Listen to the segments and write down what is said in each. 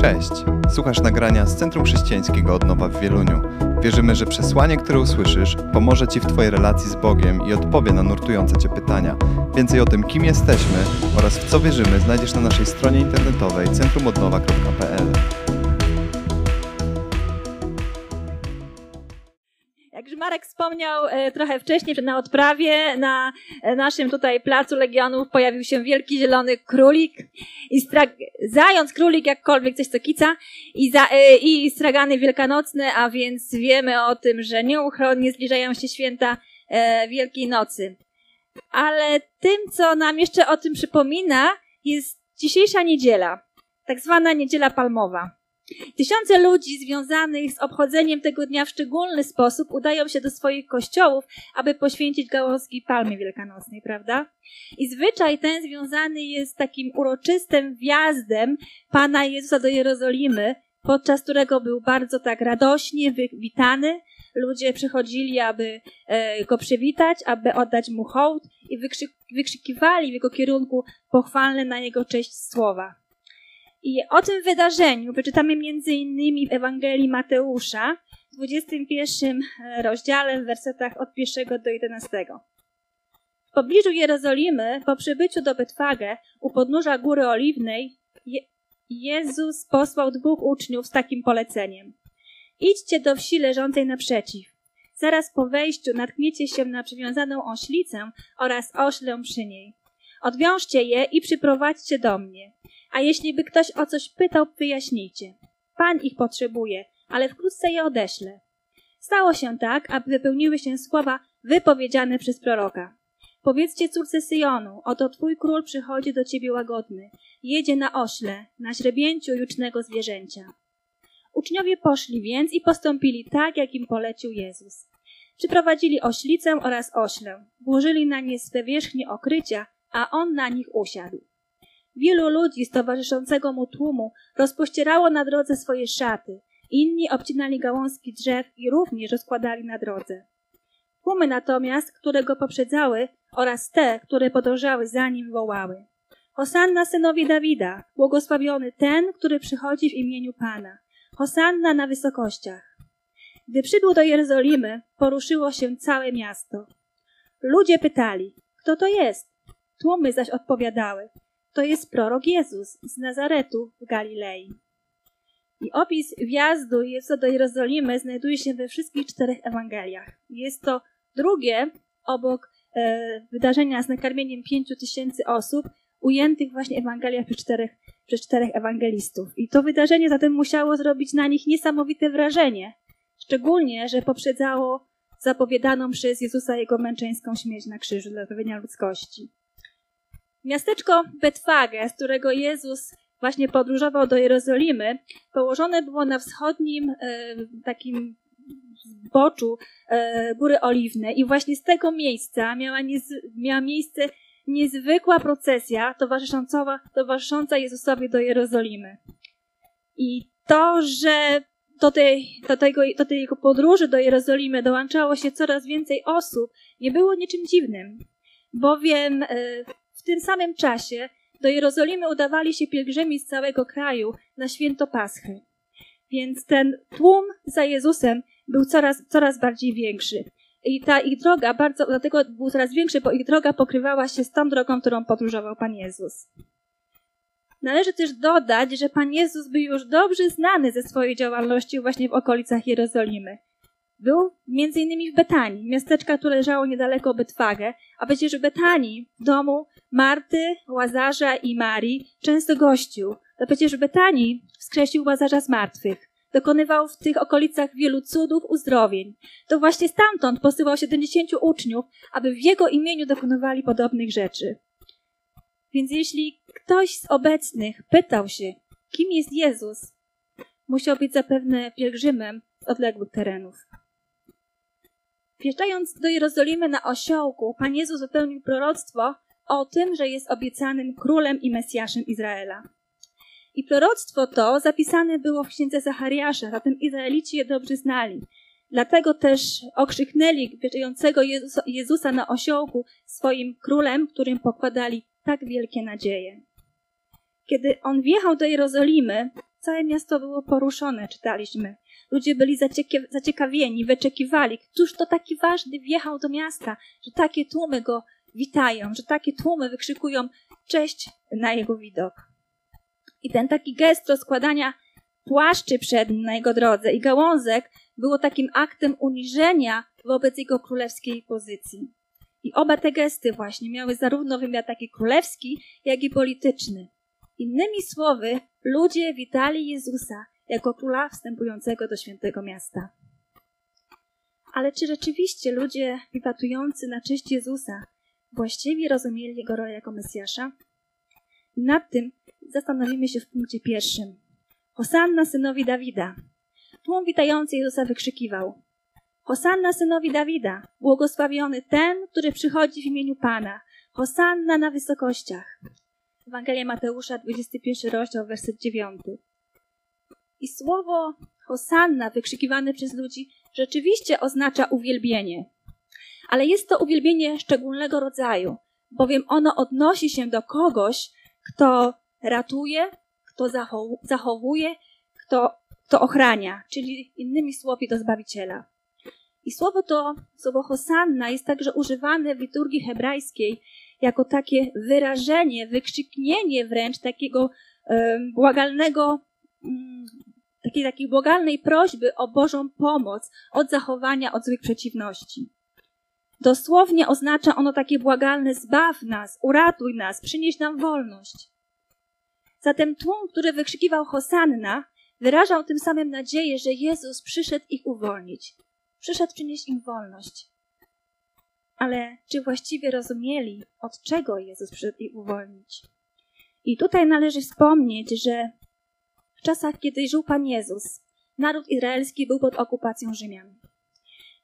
Cześć! Słuchasz nagrania z Centrum Chrześcijańskiego Odnowa w Wieluniu. Wierzymy, że przesłanie, które usłyszysz, pomoże Ci w Twojej relacji z Bogiem i odpowie na nurtujące Cię pytania. Więcej o tym, kim jesteśmy oraz w co wierzymy, znajdziesz na naszej stronie internetowej centrumodnowa.pl. Marek wspomniał e, trochę wcześniej, na odprawie na e, naszym tutaj placu Legionów pojawił się wielki zielony królik i zając, królik, jakkolwiek coś co kica i, za, e, i stragany wielkanocne, a więc wiemy o tym, że nieuchronnie zbliżają się święta Wielkiej Nocy. Ale tym, co nam jeszcze o tym przypomina, jest dzisiejsza niedziela, tak zwana niedziela palmowa. Tysiące ludzi związanych z obchodzeniem tego dnia w szczególny sposób udają się do swoich kościołów, aby poświęcić gałązki palmy wielkanocnej, prawda? I zwyczaj ten związany jest z takim uroczystym wjazdem Pana Jezusa do Jerozolimy, podczas którego był bardzo tak radośnie witany. Ludzie przychodzili, aby e, go przywitać, aby oddać mu hołd i wykrzyk, wykrzykiwali w jego kierunku pochwalne na jego cześć słowa. I o tym wydarzeniu między innymi w Ewangelii Mateusza w 21 e, rozdziale w wersetach od 1 do 11. W pobliżu Jerozolimy, po przybyciu do Betwagę u podnóża Góry Oliwnej, Je Jezus posłał dwóch uczniów z takim poleceniem. Idźcie do wsi leżącej naprzeciw. Zaraz po wejściu natkniecie się na przywiązaną oślicę oraz oślę przy niej. Odwiążcie je i przyprowadźcie do mnie. A jeśli by ktoś o coś pytał, wyjaśnijcie. Pan ich potrzebuje, ale wkrótce je odeślę. Stało się tak, aby wypełniły się słowa wypowiedziane przez proroka. Powiedzcie córce Syjonu, oto twój król przychodzi do ciebie łagodny, jedzie na ośle, na źrebięciu jucznego zwierzęcia. Uczniowie poszli więc i postąpili tak, jak im polecił Jezus. Przyprowadzili oślicę oraz oślę, włożyli na nie swe wierzchnie okrycia, a on na nich usiadł. Wielu ludzi z towarzyszącego mu tłumu rozpościerało na drodze swoje szaty, inni obcinali gałązki drzew i również rozkładali na drodze. Tłumy natomiast, które go poprzedzały oraz te, które podążały za nim, wołały. Hosanna synowi Dawida, błogosławiony ten, który przychodzi w imieniu Pana. Hosanna na wysokościach. Gdy przybył do Jerozolimy, poruszyło się całe miasto. Ludzie pytali, kto to jest? Tłumy zaś odpowiadały, to jest prorok Jezus z Nazaretu w Galilei. I opis wjazdu Jezusa do Jerozolimy znajduje się we wszystkich czterech Ewangeliach. Jest to drugie obok e, wydarzenia z nakarmieniem pięciu tysięcy osób, ujętych właśnie w Ewangeliach przez czterech, przez czterech ewangelistów. I to wydarzenie zatem musiało zrobić na nich niesamowite wrażenie, szczególnie, że poprzedzało zapowiadaną przez Jezusa jego męczeńską śmierć na krzyżu dla zbawienia ludzkości. Miasteczko Betfage, z którego Jezus właśnie podróżował do Jerozolimy, położone było na wschodnim e, takim zboczu e, Góry Oliwnej i właśnie z tego miejsca miała, niez, miała miejsce niezwykła procesja towarzysząca, towarzysząca Jezusowi do Jerozolimy. I to, że do tej, do, tego, do tej jego podróży do Jerozolimy dołączało się coraz więcej osób, nie było niczym dziwnym, bowiem e, tym samym czasie do Jerozolimy udawali się pielgrzymi z całego kraju na święto Paschy. Więc ten tłum za Jezusem był coraz, coraz bardziej większy. I ta ich droga bardzo, dlatego był coraz większy, bo ich droga pokrywała się z tą drogą, którą podróżował Pan Jezus. Należy też dodać, że Pan Jezus był już dobrze znany ze swojej działalności właśnie w okolicach Jerozolimy. Był innymi w Betanii, miasteczka, które leżało niedaleko Betwagę, a przecież w Betanii, w domu Marty, Łazarza i Marii, często gościł. To przecież w Betanii wskrzesił Łazarza z martwych. Dokonywał w tych okolicach wielu cudów, uzdrowień. To właśnie stamtąd posyłał 70 uczniów, aby w jego imieniu dokonywali podobnych rzeczy. Więc jeśli ktoś z obecnych pytał się, kim jest Jezus, musiał być zapewne pielgrzymem z odległych terenów. Wjeżdżając do Jerozolimy na osiołku, Pan Jezus wypełnił proroctwo o tym, że jest obiecanym królem i Mesjaszem Izraela. I proroctwo to zapisane było w księdze Zachariasza, zatem Izraelici je dobrze znali. Dlatego też okrzyknęli Jezusa, Jezusa na osiołku swoim królem, którym pokładali tak wielkie nadzieje. Kiedy on wjechał do Jerozolimy, Całe miasto było poruszone, czytaliśmy. Ludzie byli zaciekawieni, wyczekiwali, któż to taki ważny wjechał do miasta, że takie tłumy go witają, że takie tłumy wykrzykują cześć na jego widok. I ten taki gest rozkładania płaszczy przed nim na jego drodze i gałązek było takim aktem uniżenia wobec jego królewskiej pozycji. I oba te gesty właśnie miały zarówno wymiar taki królewski, jak i polityczny. Innymi słowy, ludzie witali Jezusa jako króla wstępującego do świętego miasta. Ale czy rzeczywiście ludzie wiwatujący na cześć Jezusa właściwie rozumieli jego rolę jako Mesjasza? Nad tym zastanowimy się w punkcie pierwszym. Hosanna synowi Dawida. Tłum witający Jezusa wykrzykiwał: Hosanna synowi Dawida, błogosławiony ten, który przychodzi w imieniu Pana. Hosanna na wysokościach. Ewangelia Mateusza, 21 rozdział, werset 9. I słowo Hosanna wykrzykiwane przez ludzi rzeczywiście oznacza uwielbienie. Ale jest to uwielbienie szczególnego rodzaju, bowiem ono odnosi się do kogoś, kto ratuje, kto zachowuje, kto, kto ochrania, czyli innymi słowy do Zbawiciela. I słowo to, słowo Hosanna jest także używane w liturgii hebrajskiej jako takie wyrażenie, wykrzyknienie wręcz takiego błagalnego, um, takiej, takiej błagalnej prośby o Bożą pomoc od zachowania, od złych przeciwności. Dosłownie oznacza ono takie błagalne zbaw nas, uratuj nas, przynieś nam wolność. Zatem tłum, który wykrzykiwał Hosanna, wyrażał tym samym nadzieję, że Jezus przyszedł ich uwolnić. Przyszedł przynieść im wolność. Ale czy właściwie rozumieli, od czego Jezus przyszedł ich uwolnić? I tutaj należy wspomnieć, że w czasach, kiedy żył Pan Jezus, naród izraelski był pod okupacją Rzymian.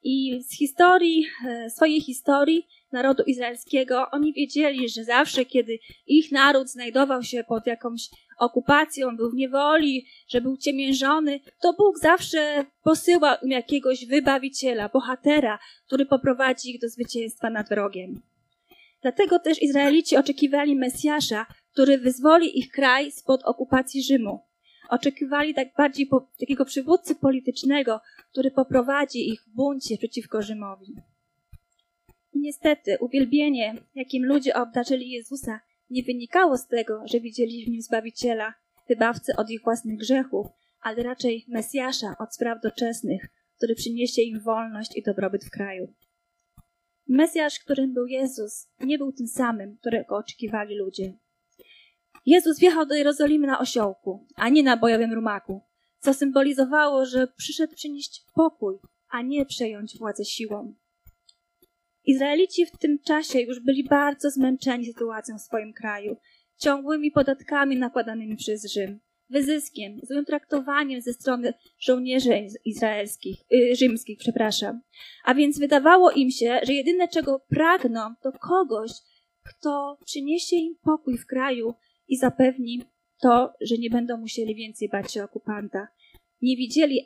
I z historii, e, swojej historii narodu izraelskiego, oni wiedzieli, że zawsze, kiedy ich naród znajdował się pod jakąś okupacją, był w niewoli, że był ciemiężony, to Bóg zawsze posyłał im jakiegoś wybawiciela, bohatera, który poprowadzi ich do zwycięstwa nad wrogiem. Dlatego też Izraelici oczekiwali Mesjasza, który wyzwoli ich kraj spod okupacji Rzymu. Oczekiwali tak bardziej po, takiego przywódcy politycznego, który poprowadzi ich w buncie przeciwko Rzymowi. I niestety uwielbienie, jakim ludzie obdarzyli Jezusa, nie wynikało z tego, że widzieli w nim Zbawiciela, wybawcę od ich własnych grzechów, ale raczej Mesjasza od spraw doczesnych, który przyniesie im wolność i dobrobyt w kraju. Mesjasz, którym był Jezus, nie był tym samym, którego oczekiwali ludzie. Jezus wjechał do Jerozolimy na osiołku, a nie na bojowym rumaku, co symbolizowało, że przyszedł przynieść pokój, a nie przejąć władzę siłą. Izraelici w tym czasie już byli bardzo zmęczeni sytuacją w swoim kraju, ciągłymi podatkami nakładanymi przez Rzym, wyzyskiem, złym traktowaniem ze strony żołnierzy izraelskich, y, rzymskich, przepraszam. A więc wydawało im się, że jedyne czego pragną to kogoś, kto przyniesie im pokój w kraju i zapewni to, że nie będą musieli więcej bać się okupanta. Nie widzieli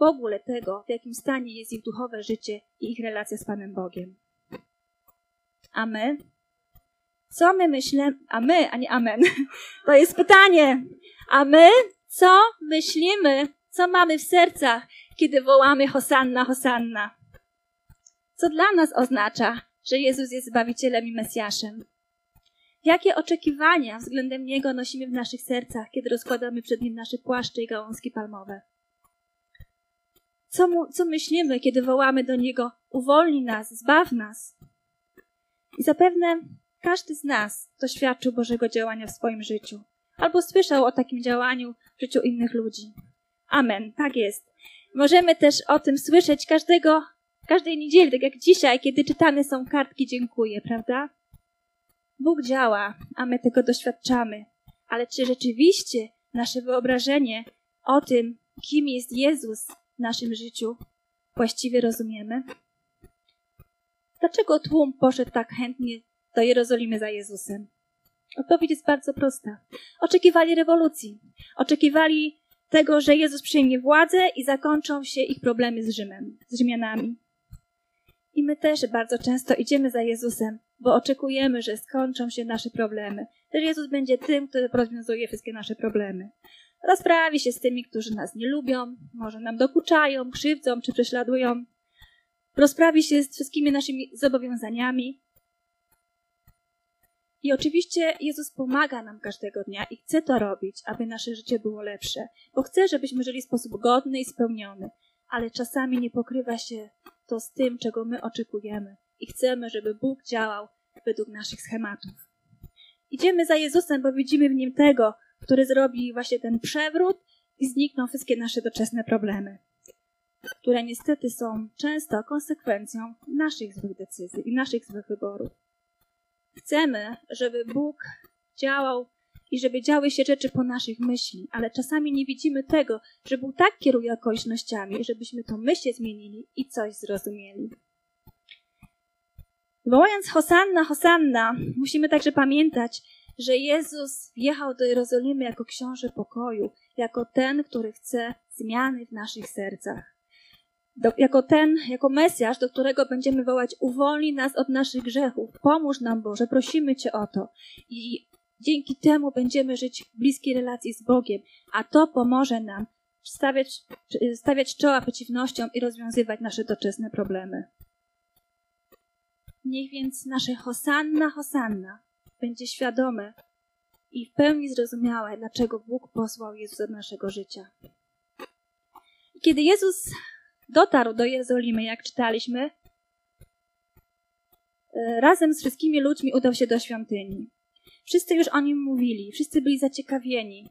w ogóle tego, w jakim stanie jest ich duchowe życie i ich relacja z Panem Bogiem. A my? Co my myślimy? A my, a nie amen. To jest pytanie. A my? Co myślimy? Co mamy w sercach, kiedy wołamy Hosanna, Hosanna? Co dla nas oznacza, że Jezus jest Zbawicielem i Mesjaszem? Jakie oczekiwania względem Niego nosimy w naszych sercach, kiedy rozkładamy przed Nim nasze płaszcze i gałązki palmowe? Co, mu, co myślimy, kiedy wołamy do Niego, uwolnij nas, zbaw nas? I zapewne każdy z nas doświadczył Bożego działania w swoim życiu, albo słyszał o takim działaniu w życiu innych ludzi. Amen, tak jest. Możemy też o tym słyszeć każdego, każdej niedzieli, tak jak dzisiaj, kiedy czytane są kartki dziękuję, prawda? Bóg działa, a my tego doświadczamy. Ale czy rzeczywiście nasze wyobrażenie o tym, kim jest Jezus w naszym życiu, właściwie rozumiemy? Dlaczego tłum poszedł tak chętnie do Jerozolimy za Jezusem? Odpowiedź jest bardzo prosta. Oczekiwali rewolucji. Oczekiwali tego, że Jezus przyjmie władzę i zakończą się ich problemy z Rzymem, z Rzymianami. I my też bardzo często idziemy za Jezusem, bo oczekujemy, że skończą się nasze problemy, że Jezus będzie tym, który rozwiązuje wszystkie nasze problemy. Rozprawi się z tymi, którzy nas nie lubią, może nam dokuczają, krzywdzą czy prześladują. Rozprawi się z wszystkimi naszymi zobowiązaniami. I oczywiście Jezus pomaga nam każdego dnia i chce to robić, aby nasze życie było lepsze, bo chce, żebyśmy żyli w sposób godny i spełniony, ale czasami nie pokrywa się to z tym, czego my oczekujemy i chcemy, żeby Bóg działał według naszych schematów. Idziemy za Jezusem, bo widzimy w nim tego, który zrobi właśnie ten przewrót i znikną wszystkie nasze doczesne problemy, które niestety są często konsekwencją naszych złych decyzji i naszych złych wyborów. Chcemy, żeby Bóg działał i żeby działy się rzeczy po naszych myśli, ale czasami nie widzimy tego, że Bóg tak kieruje okolicznościami, żebyśmy to my się zmienili i coś zrozumieli. Wołając Hosanna, Hosanna, musimy także pamiętać, że Jezus wjechał do Jerozolimy jako książę pokoju, jako ten, który chce zmiany w naszych sercach. Do, jako ten, jako Mesjasz, do którego będziemy wołać, uwolnij nas od naszych grzechów, pomóż nam Boże, prosimy Cię o to. I dzięki temu będziemy żyć w bliskiej relacji z Bogiem, a to pomoże nam stawiać, stawiać czoła przeciwnościom i rozwiązywać nasze doczesne problemy. Niech więc nasze Hosanna, Hosanna będzie świadome i w pełni zrozumiałe, dlaczego Bóg posłał Jezusa do naszego życia. Kiedy Jezus dotarł do Jerozolimy, jak czytaliśmy, e, razem z wszystkimi ludźmi udał się do świątyni. Wszyscy już o nim mówili, wszyscy byli zaciekawieni,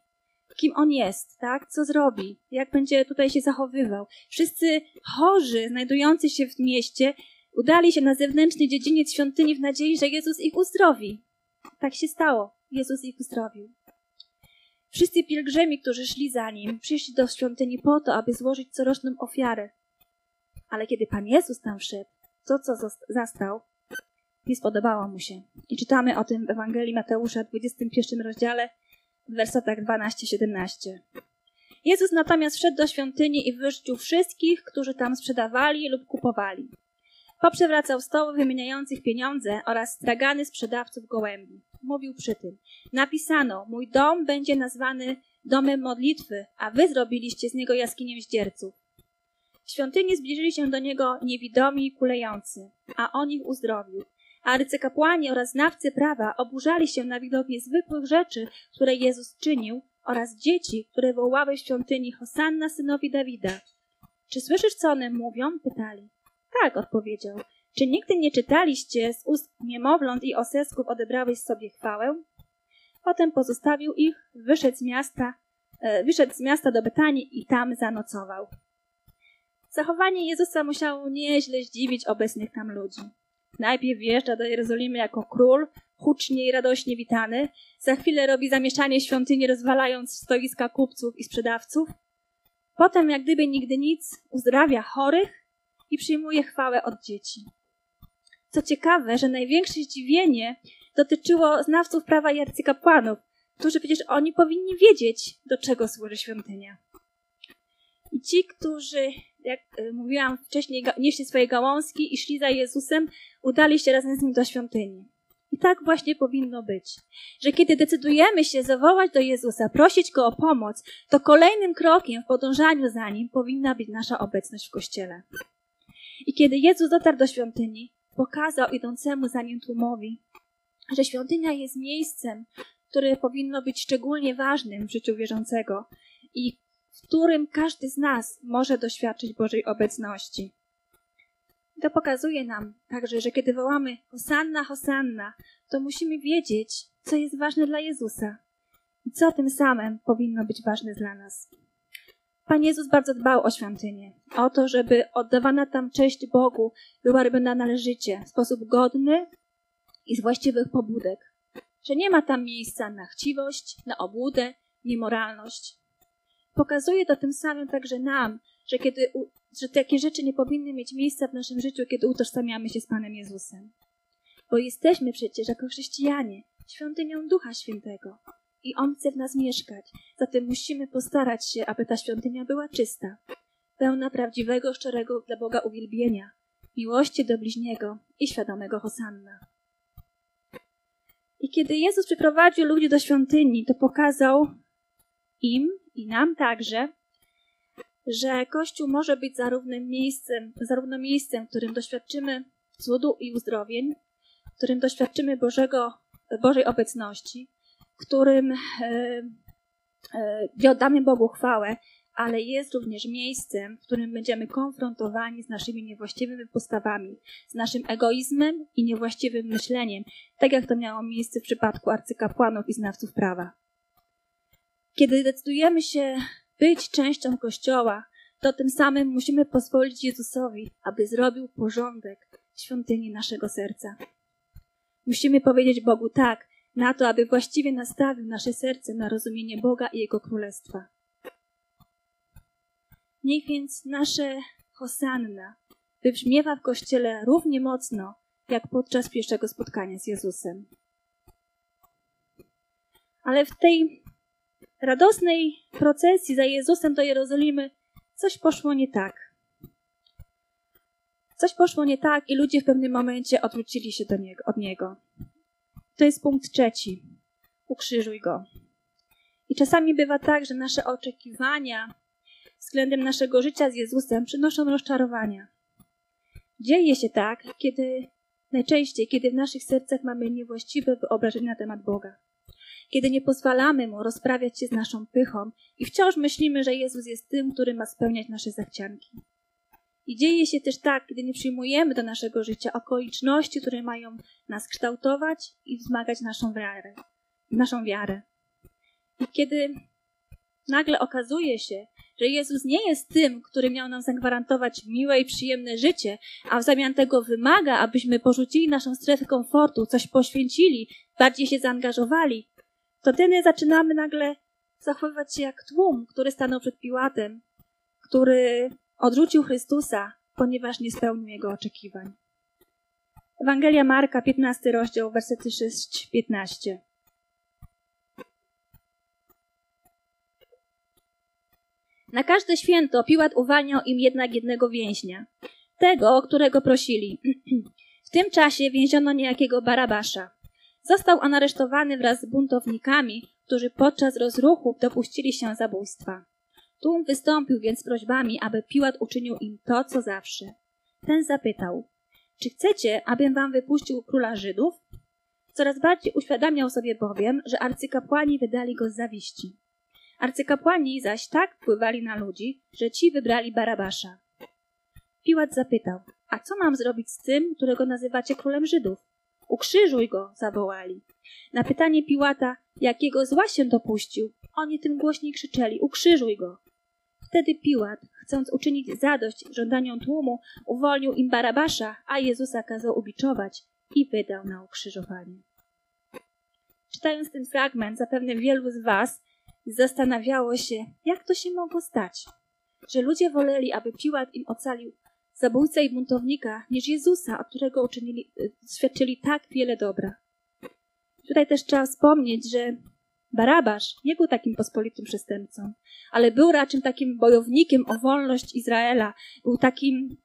kim on jest, tak? Co zrobi, jak będzie tutaj się zachowywał. Wszyscy chorzy, znajdujący się w mieście, udali się na zewnętrzny dziedziniec świątyni w nadziei, że Jezus ich uzdrowi. Tak się stało. Jezus ich uzdrowił. Wszyscy pielgrzymi, którzy szli za nim, przyszli do świątyni po to, aby złożyć coroczną ofiarę. Ale kiedy Pan Jezus tam wszedł, to, co zastał, nie spodobało mu się. I czytamy o tym w Ewangelii Mateusza, 21 rozdziale, w wersetach 12-17. Jezus natomiast wszedł do świątyni i wyrzucił wszystkich, którzy tam sprzedawali lub kupowali. Poprzewracał stoły wymieniających pieniądze oraz stragany sprzedawców gołębi. Mówił przy tym: Napisano: Mój dom będzie nazwany domem modlitwy, a wy zrobiliście z niego jaskinię zdzierców. W świątyni zbliżyli się do niego niewidomi i kulejący, a on ich uzdrowił. A arcykapłani oraz znawcy prawa oburzali się na widok niezwykłych rzeczy, które Jezus czynił, oraz dzieci, które wołały w świątyni Hosanna synowi Dawida. Czy słyszysz, co one mówią? pytali. Tak, odpowiedział. Czy nigdy nie czytaliście z ust niemowląt i osesków odebrałeś sobie chwałę? Potem pozostawił ich, wyszedł z miasta, e, wyszedł z miasta do Betanii i tam zanocował. Zachowanie Jezusa musiało nieźle zdziwić obecnych tam ludzi. Najpierw wjeżdża do Jerozolimy jako król, hucznie i radośnie witany, za chwilę robi zamieszanie świątyni, rozwalając stoiska kupców i sprzedawców. Potem, jak gdyby nigdy nic, uzdrawia chorych, i przyjmuje chwałę od dzieci. Co ciekawe, że największe zdziwienie dotyczyło znawców prawa i arcykapłanów, którzy przecież oni powinni wiedzieć, do czego służy świątynia. I ci, którzy, jak e, mówiłam wcześniej, nieśli swoje gałązki i szli za Jezusem, udali się razem z nim do świątyni. I tak właśnie powinno być, że kiedy decydujemy się zawołać do Jezusa, prosić Go o pomoc, to kolejnym krokiem w podążaniu za Nim powinna być nasza obecność w Kościele. I kiedy Jezus dotarł do świątyni, pokazał idącemu za nim tłumowi, że świątynia jest miejscem, które powinno być szczególnie ważnym w życiu wierzącego i w którym każdy z nas może doświadczyć Bożej obecności. To pokazuje nam także, że kiedy wołamy Hosanna, Hosanna, to musimy wiedzieć, co jest ważne dla Jezusa i co tym samym powinno być ważne dla nas. Pan Jezus bardzo dbał o świątynię, o to, żeby oddawana tam cześć Bogu była robiona należycie, w sposób godny i z właściwych pobudek. Że nie ma tam miejsca na chciwość, na obłudę, niemoralność. Pokazuje to tym samym także nam, że, kiedy, że takie rzeczy nie powinny mieć miejsca w naszym życiu, kiedy utożsamiamy się z Panem Jezusem. Bo jesteśmy przecież jako chrześcijanie świątynią Ducha Świętego i On chce w nas mieszkać. Zatem musimy postarać się, aby ta świątynia była czysta, pełna prawdziwego, szczerego dla Boga uwielbienia, miłości do bliźniego i świadomego Hosanna. I kiedy Jezus przyprowadził ludzi do świątyni, to pokazał im i nam także, że Kościół może być zarówno miejscem, zarówno miejscem, w którym doświadczymy cudu i uzdrowień, w którym doświadczymy Bożego, Bożej obecności, którym e, e, oddamy Bogu chwałę, ale jest również miejscem, w którym będziemy konfrontowani z naszymi niewłaściwymi postawami, z naszym egoizmem i niewłaściwym myśleniem, tak jak to miało miejsce w przypadku arcykapłanów i znawców prawa. Kiedy decydujemy się być częścią Kościoła, to tym samym musimy pozwolić Jezusowi, aby zrobił porządek w świątyni naszego serca. Musimy powiedzieć Bogu tak, na to, aby właściwie nastawił nasze serce na rozumienie Boga i Jego Królestwa. Niech więc nasze hosanna wybrzmiewa w Kościele równie mocno, jak podczas pierwszego spotkania z Jezusem. Ale w tej radosnej procesji za Jezusem do Jerozolimy coś poszło nie tak. Coś poszło nie tak i ludzie w pewnym momencie odwrócili się do niego, od Niego. To jest punkt trzeci. Ukrzyżuj Go. I czasami bywa tak, że nasze oczekiwania względem naszego życia z Jezusem przynoszą rozczarowania. Dzieje się tak, kiedy najczęściej, kiedy w naszych sercach mamy niewłaściwe wyobrażenie na temat Boga. Kiedy nie pozwalamy Mu rozprawiać się z naszą pychą i wciąż myślimy, że Jezus jest tym, który ma spełniać nasze zachcianki. I dzieje się też tak, gdy nie przyjmujemy do naszego życia okoliczności, które mają nas kształtować i wzmagać naszą wiarę. Naszą wiarę. I kiedy nagle okazuje się, że Jezus nie jest tym, który miał nam zagwarantować miłe i przyjemne życie, a w zamian tego wymaga, abyśmy porzucili naszą strefę komfortu, coś poświęcili, bardziej się zaangażowali, to wtedy zaczynamy nagle zachowywać się jak tłum, który stanął przed Piłatem, który odrzucił Chrystusa, ponieważ nie spełnił jego oczekiwań. Ewangelia Marka, 15 rozdział, wersety 6-15. Na każde święto Piłat uwalniał im jednak jednego więźnia, tego, o którego prosili. w tym czasie więziono niejakiego Barabasza. Został on aresztowany wraz z buntownikami, którzy podczas rozruchu dopuścili się zabójstwa. Tłum wystąpił więc z prośbami, aby Piłat uczynił im to, co zawsze. Ten zapytał, czy chcecie, abym wam wypuścił króla Żydów? Coraz bardziej uświadamiał sobie bowiem, że arcykapłani wydali go z zawiści. Arcykapłani zaś tak wpływali na ludzi, że ci wybrali Barabasza. Piłat zapytał, a co mam zrobić z tym, którego nazywacie królem Żydów? Ukrzyżuj go, zawołali. Na pytanie Piłata, jakiego zła się dopuścił, oni tym głośniej krzyczeli, ukrzyżuj go. Wtedy Piłat, chcąc uczynić zadość żądaniom tłumu, uwolnił im Barabasza, a Jezusa kazał ubiczować i wydał na ukrzyżowanie. Czytając ten fragment, zapewne wielu z Was zastanawiało się, jak to się mogło stać, że ludzie woleli, aby Piłat im ocalił zabójcę i buntownika, niż Jezusa, od którego uczynili, y, świadczyli tak wiele dobra. Tutaj też trzeba wspomnieć, że Barabasz nie był takim pospolitym przestępcą, ale był raczej takim bojownikiem o wolność Izraela. Był takim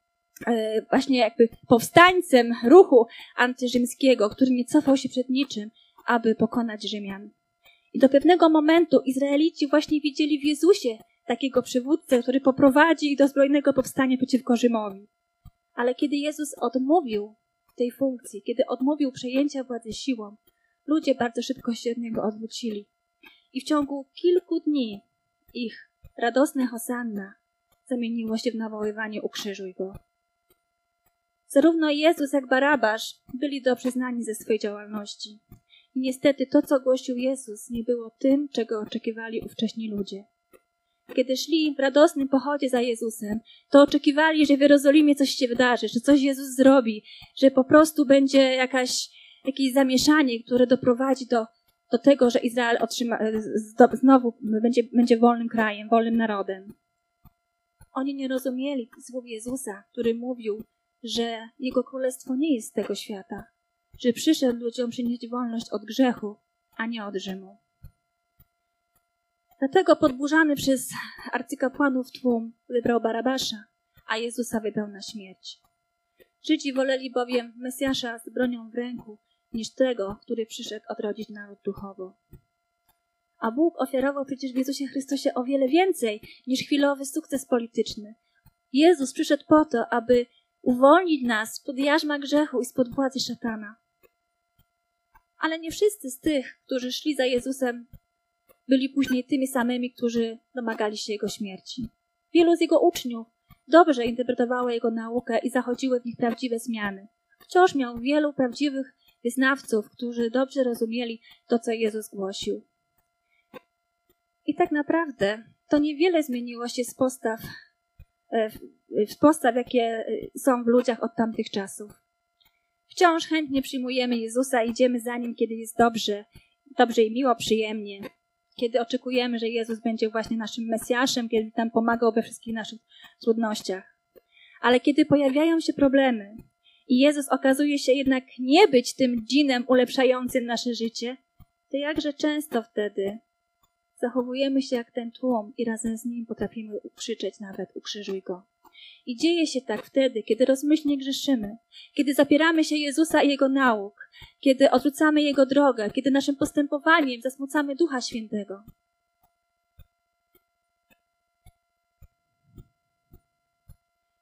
e, właśnie jakby powstańcem ruchu antyrzymskiego, który nie cofał się przed niczym, aby pokonać Rzymian. I do pewnego momentu Izraelici właśnie widzieli w Jezusie takiego przywódcę, który poprowadzi ich do zbrojnego powstania przeciwko Rzymowi. Ale kiedy Jezus odmówił tej funkcji, kiedy odmówił przejęcia władzy siłą, ludzie bardzo szybko się od niego odwrócili. I w ciągu kilku dni ich radosne hosanna zamieniło się w nawoływanie ukrzyżuj go. Zarówno Jezus jak Barabasz byli dobrze znani ze swojej działalności. I niestety to, co głosił Jezus, nie było tym, czego oczekiwali ówcześni ludzie. Kiedy szli w radosnym pochodzie za Jezusem, to oczekiwali, że w Jerozolimie coś się wydarzy, że coś Jezus zrobi, że po prostu będzie jakaś, jakieś zamieszanie, które doprowadzi do, do tego, że Izrael otrzyma, znowu będzie, będzie wolnym krajem, wolnym narodem. Oni nie rozumieli słów Jezusa, który mówił, że Jego królestwo nie jest z tego świata, że przyszedł ludziom przynieść wolność od grzechu, a nie od Rzymu. Dlatego podburzany przez arcykapłanów tłum wybrał Barabasza, a Jezusa wydał na śmierć. Żydzi woleli bowiem Mesjasza z bronią w ręku, niż tego, który przyszedł odrodzić naród duchowo. A Bóg ofiarował przecież w Jezusie Chrystusie o wiele więcej niż chwilowy sukces polityczny. Jezus przyszedł po to, aby uwolnić nas spod jarzma grzechu i spod władzy szatana. Ale nie wszyscy z tych, którzy szli za Jezusem, byli później tymi samymi, którzy domagali się Jego śmierci. Wielu z Jego uczniów dobrze interpretowało Jego naukę i zachodziły w nich prawdziwe zmiany. Wciąż miał wielu prawdziwych wyznawców, którzy dobrze rozumieli to, co Jezus głosił. I tak naprawdę to niewiele zmieniło się z postaw, e, w postaw, jakie e, są w ludziach od tamtych czasów. Wciąż chętnie przyjmujemy Jezusa, idziemy za Nim, kiedy jest dobrze, dobrze i miło, przyjemnie. Kiedy oczekujemy, że Jezus będzie właśnie naszym Mesjaszem, kiedy nam pomagał we wszystkich naszych trudnościach. Ale kiedy pojawiają się problemy i Jezus okazuje się jednak nie być tym dżinem ulepszającym nasze życie, to jakże często wtedy zachowujemy się jak ten tłum i razem z nim potrafimy ukrzyczeć nawet ukrzyżuj go. I dzieje się tak wtedy, kiedy rozmyślnie grzeszymy, kiedy zapieramy się Jezusa i Jego nauk, kiedy odrzucamy Jego drogę, kiedy naszym postępowaniem zasmucamy Ducha Świętego.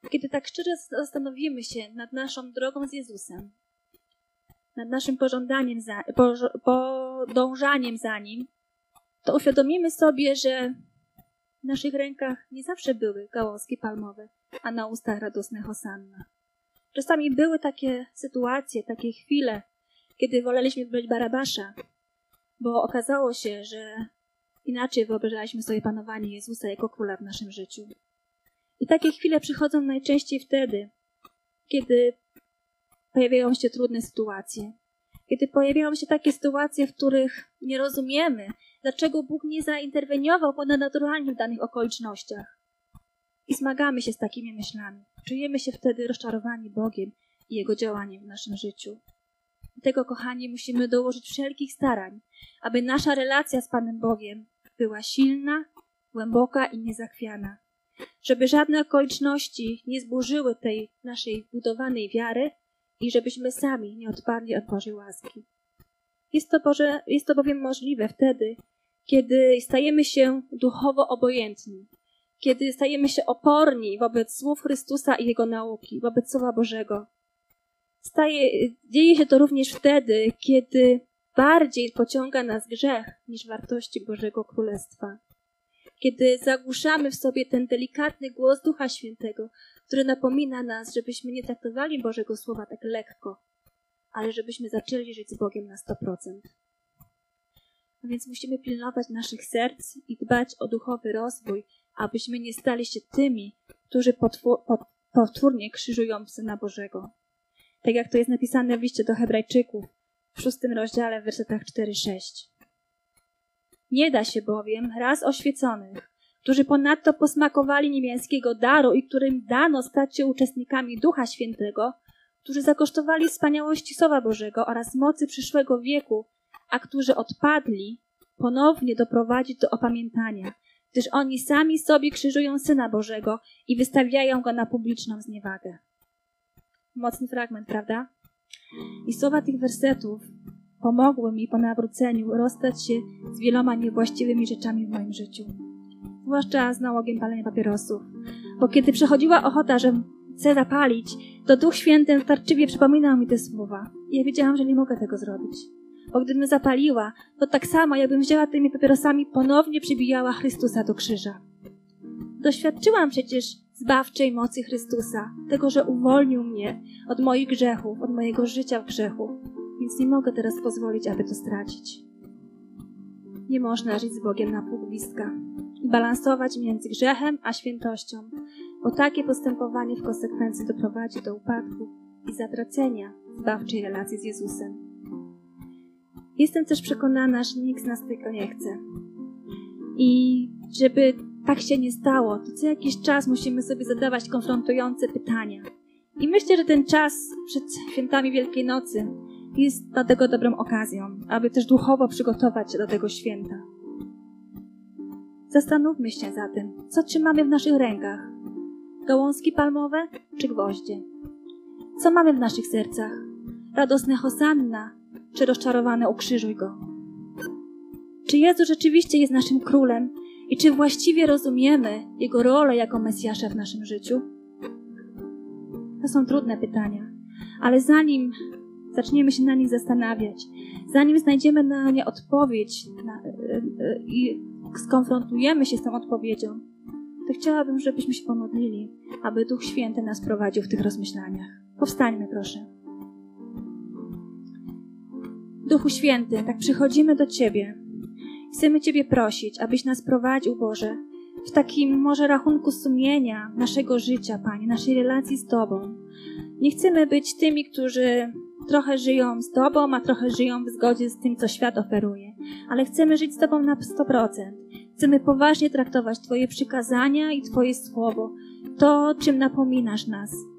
Kiedy tak szczerze zastanowimy się nad naszą drogą z Jezusem, nad naszym pożądaniem za, podążaniem za Nim, to uświadomimy sobie, że w naszych rękach nie zawsze były gałązki palmowe, a na ustach radosne hosanna. Czasami były takie sytuacje, takie chwile, kiedy woleliśmy być Barabasza, bo okazało się, że inaczej wyobrażaliśmy sobie panowanie Jezusa jako króla w naszym życiu. I takie chwile przychodzą najczęściej wtedy, kiedy pojawiają się trudne sytuacje, kiedy pojawiają się takie sytuacje, w których nie rozumiemy, dlaczego Bóg nie zainterweniował ponadnaturalnie w danych okolicznościach. I zmagamy się z takimi myślami. Czujemy się wtedy rozczarowani Bogiem i Jego działaniem w naszym życiu. Dlatego, kochani, musimy dołożyć wszelkich starań, aby nasza relacja z Panem Bogiem była silna, głęboka i niezachwiana. Żeby żadne okoliczności nie zburzyły tej naszej budowanej wiary i żebyśmy sami nie odpadli od Bożej łaski. Jest to, Boże, jest to bowiem możliwe wtedy, kiedy stajemy się duchowo obojętni, kiedy stajemy się oporni wobec słów Chrystusa i Jego nauki, wobec Słowa Bożego. Staje, dzieje się to również wtedy, kiedy bardziej pociąga nas grzech niż wartości Bożego Królestwa. Kiedy zagłuszamy w sobie ten delikatny głos Ducha Świętego, który napomina nas, żebyśmy nie traktowali Bożego Słowa tak lekko, ale żebyśmy zaczęli żyć z Bogiem na 100%. A więc musimy pilnować naszych serc i dbać o duchowy rozwój, abyśmy nie stali się tymi, którzy potwórnie krzyżują Syna Bożego. Tak jak to jest napisane w liście do Hebrajczyków w szóstym rozdziale w wersetach 4-6. Nie da się bowiem raz oświeconych, którzy ponadto posmakowali niemieckiego daru i którym dano stać się uczestnikami Ducha Świętego, którzy zakosztowali wspaniałości Słowa Bożego oraz mocy przyszłego wieku, a którzy odpadli, ponownie doprowadzić do opamiętania, gdyż oni sami sobie krzyżują Syna Bożego i wystawiają go na publiczną zniewagę. Mocny fragment, prawda? I słowa tych wersetów pomogły mi po nawróceniu rozstać się z wieloma niewłaściwymi rzeczami w moim życiu. Zwłaszcza z nałogiem palenia papierosów. Bo kiedy przechodziła ochota, że chcę zapalić, to Duch Święty starczywie przypominał mi te słowa. I ja wiedziałam, że nie mogę tego zrobić bo gdybym zapaliła, to tak samo, jakbym wzięła tymi papierosami, ponownie przybijała Chrystusa do krzyża. Doświadczyłam przecież zbawczej mocy Chrystusa, tego, że uwolnił mnie od moich grzechów, od mojego życia w grzechu, więc nie mogę teraz pozwolić, aby to stracić. Nie można żyć z Bogiem na półgwistka i balansować między grzechem a świętością, bo takie postępowanie w konsekwencji doprowadzi do upadku i zatracenia zbawczej relacji z Jezusem. Jestem też przekonana, że nikt z nas tego nie chce. I żeby tak się nie stało, to co jakiś czas musimy sobie zadawać konfrontujące pytania. I myślę, że ten czas przed świętami Wielkiej Nocy jest dlatego dobrą okazją, aby też duchowo przygotować się do tego święta. Zastanówmy się zatem, co trzymamy w naszych rękach. Gałązki palmowe czy gwoździe? Co mamy w naszych sercach? Radosne hosanna czy rozczarowane ukrzyżuj go. Czy Jezus rzeczywiście jest naszym królem i czy właściwie rozumiemy Jego rolę jako Mesjasza w naszym życiu? To są trudne pytania, ale zanim zaczniemy się na nich zastanawiać, zanim znajdziemy na nie odpowiedź na, y, y, i skonfrontujemy się z tą odpowiedzią, to chciałabym, żebyśmy się pomodlili, aby Duch Święty nas prowadził w tych rozmyślaniach. Powstańmy, proszę. Duchu Święty, tak przychodzimy do Ciebie. Chcemy Ciebie prosić, abyś nas prowadził, Boże, w takim może rachunku sumienia naszego życia, Panie, naszej relacji z Tobą. Nie chcemy być tymi, którzy trochę żyją z Tobą, a trochę żyją w zgodzie z tym, co świat oferuje. Ale chcemy żyć z Tobą na 100%. Chcemy poważnie traktować Twoje przykazania i Twoje słowo, to, czym napominasz nas.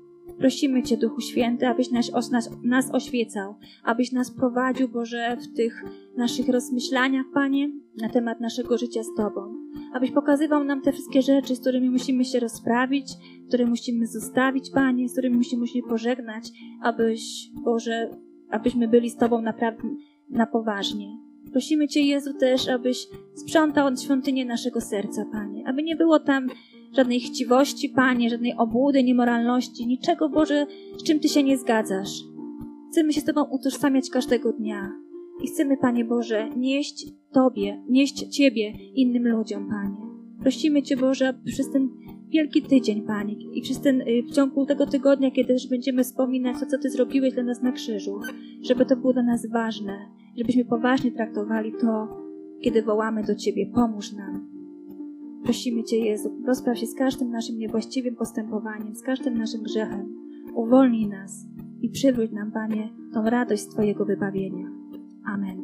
Prosimy Cię, Duchu Święty, abyś nas, nas, nas oświecał, abyś nas prowadził, Boże, w tych naszych rozmyślaniach, Panie, na temat naszego życia z Tobą. Abyś pokazywał nam te wszystkie rzeczy, z którymi musimy się rozprawić, które musimy zostawić, Panie, z którymi musimy się pożegnać, abyś, Boże, abyśmy byli z Tobą naprawdę na poważnie. Prosimy Cię, Jezu, też, abyś sprzątał świątynię naszego serca, Panie, aby nie było tam żadnej chciwości, Panie, żadnej obłudy, niemoralności, niczego, Boże, z czym Ty się nie zgadzasz. Chcemy się z Tobą utożsamiać każdego dnia i chcemy, Panie Boże, nieść Tobie, nieść Ciebie innym ludziom, Panie. Prosimy Cię, Boże, przez ten wielki tydzień, Panie, i przez ten, y, w ciągu tego tygodnia, kiedy też będziemy wspominać to, co Ty zrobiłeś dla nas na krzyżu, żeby to było dla nas ważne, żebyśmy poważnie traktowali to, kiedy wołamy do Ciebie, pomóż nam. Prosimy Cię, Jezu, rozpraw się z każdym naszym niewłaściwym postępowaniem, z każdym naszym grzechem. Uwolnij nas i przywróć nam, Panie, tą radość z Twojego wybawienia. Amen.